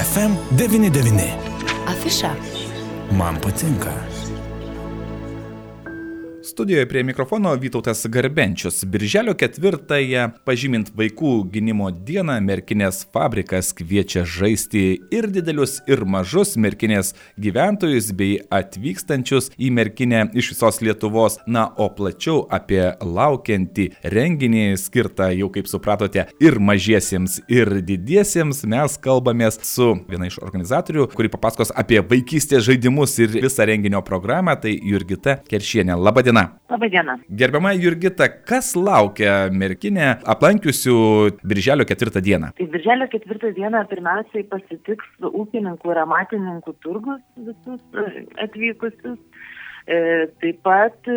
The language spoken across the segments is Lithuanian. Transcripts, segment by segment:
FM devine, devine. Afișa. Mam puținca. Studijoje prie mikrofono Vytautas Garbenčius. Birželio ketvirtąją, pažymint vaikų gynimo dieną, Merkinės fabrikas kviečia žaisti ir didelius, ir mažus Merkinės gyventojus bei atvykstančius į Merkinę iš visos Lietuvos. Na, o plačiau apie laukiantį renginį skirtą, jau kaip supratote, ir mažiesiems, ir didiesiems mes kalbamės su viena iš organizatorių, kuri papasakos apie vaikystės žaidimus ir visą renginio programą, tai Jurgita Keršienė. Labadiena diena. Labadiena. Gerbiama Jurgita, kas laukia merkinė aplankiusių Birželio ketvirtą dieną? Tai Birželio ketvirtą dieną pirmiausiai pasitiks ūkininkų ir amatininkų turgus visus e, atvykusius. E, taip pat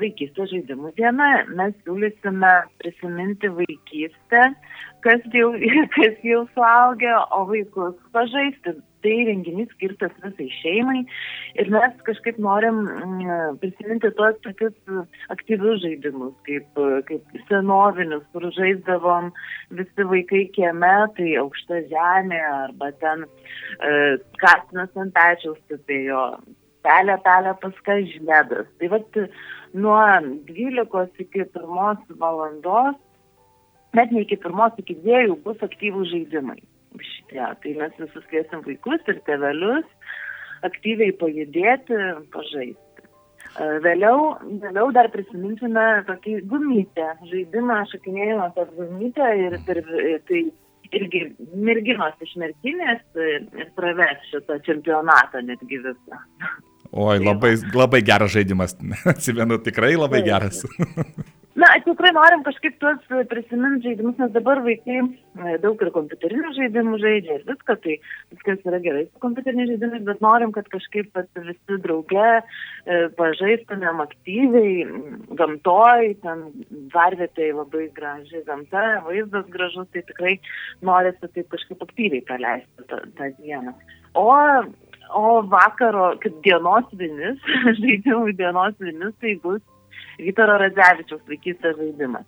vaikystės žaidimų diena. Mes siūlysime prisiminti vaikystę, kas jau, kas jau suaugę, o vaikus pažaisti tai renginys skirtas visai šeimai ir mes kažkaip norim mm, prisiminti tuos tokius aktyvius žaidimus, kaip, kaip senovinius, kur žaisdavom visi vaikai kieme, tai aukšta žemė arba ten e, katinas ant pečiaus stupėjo, pelė, pelė paska žnedas. Tai vat nuo 12 iki 1 valandos, net ne iki 1 iki 2 bus aktyvų žaidimai šitie. Tai mes visus kviesim vaikus ir tevelius aktyviai pajudėti, pažaisti. E, vėliau, vėliau dar prisiminsime tokį gumytę, žaidimą šakinėjimą per gumytę ir per, tai irgi merginos iš merkinės ir praves šitą čempionatą netgi visą. Oi, labai, labai geras žaidimas, atsimenu, tikrai labai geras. Na, tikrai norim kažkaip tuos prisiminti žaidimus, nes dabar vaikai e, daug ir kompiuterinių žaidimų žaidžia ir viską, tai viskas yra gerai su kompiuteriniais žaidimais, bet norim, kad kažkaip visi drauge e, pažaistumėm aktyviai, gamtoj, ten varvietėje labai graži gamta, vaizdas gražus, tai tikrai norisi taip kažkaip aktyviai praleisti tą, tą dieną. O O vakaro, kaip dienos vinis, žaidimų dienos vinis, tai bus Vytaro Radzevičiaus vaikystės žaidimas.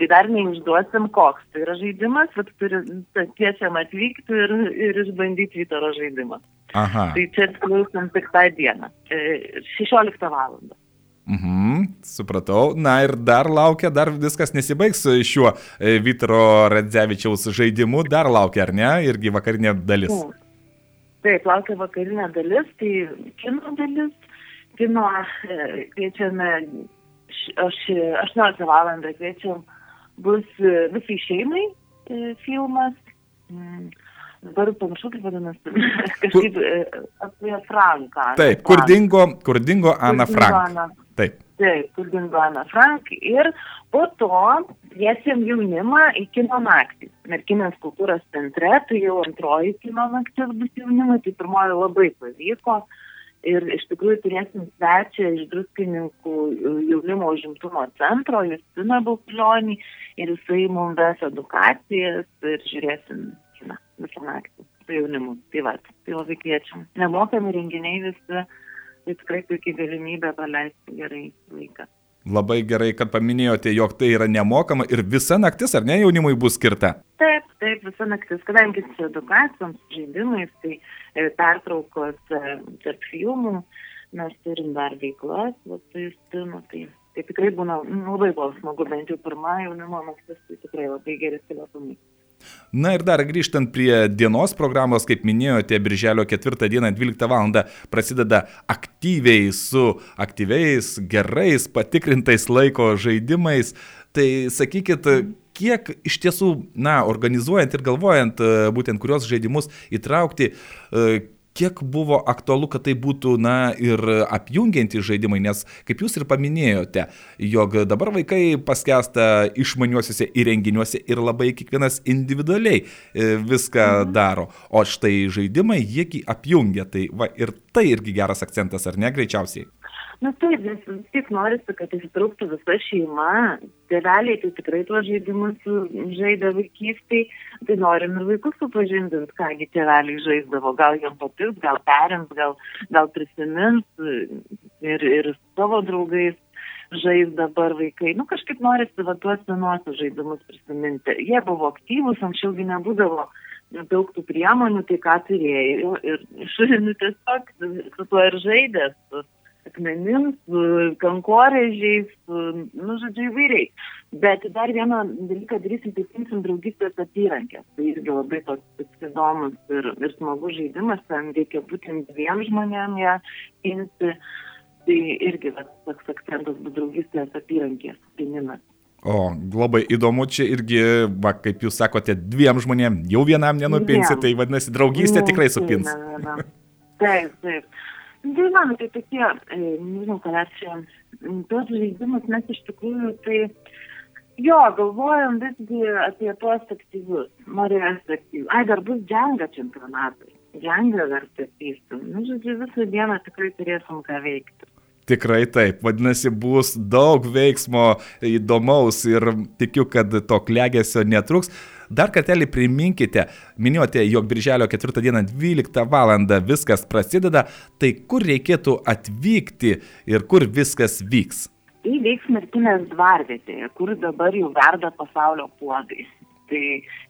Tai dar neišduosim, koks tai yra žaidimas, bet turi kviečiam atvykti ir, ir išbandyti Vytaro žaidimą. Aha. Tai čia atklausom tik tą dieną, 16 e, val. Mhm, supratau. Na ir dar laukia, dar viskas nesibaigs šiuo e, Vytaro Radzevičiaus žaidimu, dar laukia, ar ne, irgi vakarinė dalis. Taip laukia vakarinė dalis, tai kino dalis, kino e, kviečiame, aš 18 val. kviečiam, bus e, visai šeimai e, filmas. Mm, dabar pamiršau, kaip vadinasi, kažkaip apie Franką. Taip, kur dingo, kur dingo Ana Frank. Ana. Taip. Taip, kur dingo Ana Frank. Ir po to kviečiam jaunimą į kino naktį. Merkinės kultūros centre, tai jau antroji kino naktis bus jaunimui, tai pirmoji labai pavyko. Uh, Ir iš tikrųjų turėsim svečią iš druskininkų jaunimo užimtumo centro, Justina Baupilionį, ir jisai mums ves edukacijas ir žiūrėsim kiną visą naktį su jaunimu. Tai va, tai labai kviečiam. Nemokami renginiai visi, tai tikrai puikiai galimybė praleisti gerai laiką. Labai gerai, kad paminėjote, jog tai yra nemokama ir visa naktis, ar ne, jaunimui bus skirta? Taip, taip, visa naktis, kadangi su edukacijoms, žaidimais, tai e, pertraukos e, tarp filmų, mes turim dar veiklas, va, su Justinu, tai, tai tikrai būna, nu, labai buvo smagu, bent jau pirmą jaunimo naktis, tai tikrai labai geri telefonai. Na ir dar grįžtant prie dienos programos, kaip minėjote, birželio 4 dieną 12 val. prasideda aktyviai su aktyviais, gerais, patikrintais laiko žaidimais. Tai sakykit, kiek iš tiesų, na, organizuojant ir galvojant būtent kurios žaidimus įtraukti, kiek buvo aktualu, kad tai būtų, na, ir apjungiantys žaidimai, nes, kaip jūs ir paminėjote, jog dabar vaikai paskesta išmaniuosiuose įrenginiuose ir labai kiekvienas individualiai e, viską mhm. daro. O štai žaidimai jiegi apjungia, tai va ir tai irgi geras akcentas, ar ne, greičiausiai? Na taip, vis, vis tik norisi, kad įsitrauktų visa šeima. Tėveliai tai tikrai tuos žaidimus žaidė vaikystėje, tai norim ir vaikus supažindinti, kągi tėveliai žaisdavo. Gal jam patiks, gal perims, gal, gal prisimins ir, ir savo draugais žais dabar vaikai. Nu kažkaip norisi va tuos senuosius žaidimus prisiminti. Jie buvo aktyvūs, anksčiaugi nebūdavo daug tų priemonių, tai ką turėjau ir šuninu tiesiog su tuo ir žaidė, su akmenims, kankorėžiais, nu, žodžiu, įvairiai. Bet dar vieną dalyką darysim, tai imsim draugystės apyrankės. Tai irgi labai toks, įdomus ir, ir smagus žaidimas, ten reikia būtent dviem žmonėm ją imti. Tai irgi va, toks akcentas bus draugystės apyrankės, pinimas. O, labai įdomu, čia irgi, va, kaip jūs sakote, dviem žmonėm, jau vienam nenupinsi, tai vadinasi, draugystė tikrai supins. Ne, ne, ne. Taip, taip. Tai man, tai tokie, e, nežinau, ką čia, tos žaidimus mes iš tikrųjų, tai jo, galvojam visgi apie tuos aktyvius, norėjęs aktyvius. Ai, dar bus dženga čempionatai, dženga dar statysim. Nu, žodžiu, visą dieną tikrai turėsim ką veikti. Tikrai taip, vadinasi, bus daug veiksmo įdomaus ir tikiu, kad to klegesio netruks. Dar kartelį priminkite, minėjote, jog birželio 4 dieną 12 val. viskas prasideda, tai kur reikėtų atvykti ir kur viskas vyks? Tai vyks Merkinės dvarvietėje, kur dabar jau verda pasaulio puodai. Tai,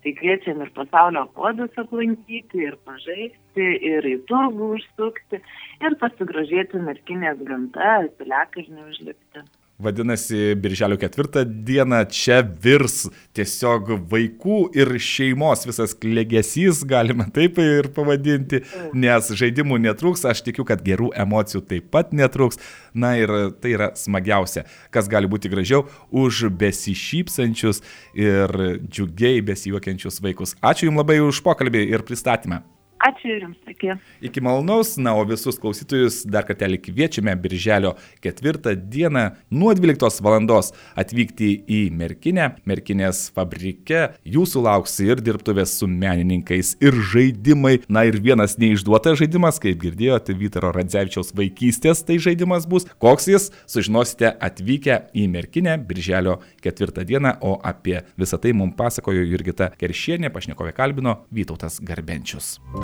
tai kviečiam ir pasaulio puodus aplankyti, ir pažaisti, ir į turgų užsukti, ir pasigrožėti merkinės gamta, piliakalnį užlipti. Vadinasi, birželio ketvirtą dieną čia virs tiesiog vaikų ir šeimos visas klegesys, galima taip ir pavadinti, nes žaidimų netrūks, aš tikiu, kad gerų emocijų taip pat netrūks. Na ir tai yra smagiausia, kas gali būti gražiau už besišypsančius ir džiugiai besijuokiančius vaikus. Ačiū Jums labai už pokalbį ir pristatymą. Ačiū ir jums, iki. Iki malonaus, na, o visus klausytojus dar kartelį kviečiame birželio 4 dieną nuo 12 val. atvykti į Merkinę. Merkinės fabrike jūsų lauks ir dirbtuvės su menininkais, ir žaidimai. Na ir vienas neišduotas žaidimas, kaip girdėjote, Vytaro Radzevičiaus vaikystės tai žaidimas bus. Koks jis, sužinosite atvykę į Merkinę birželio 4 dieną, o apie visą tai mums pasakojo Jurgita Keršienė, pašnekovė kalbino Vytautas Garbenčius.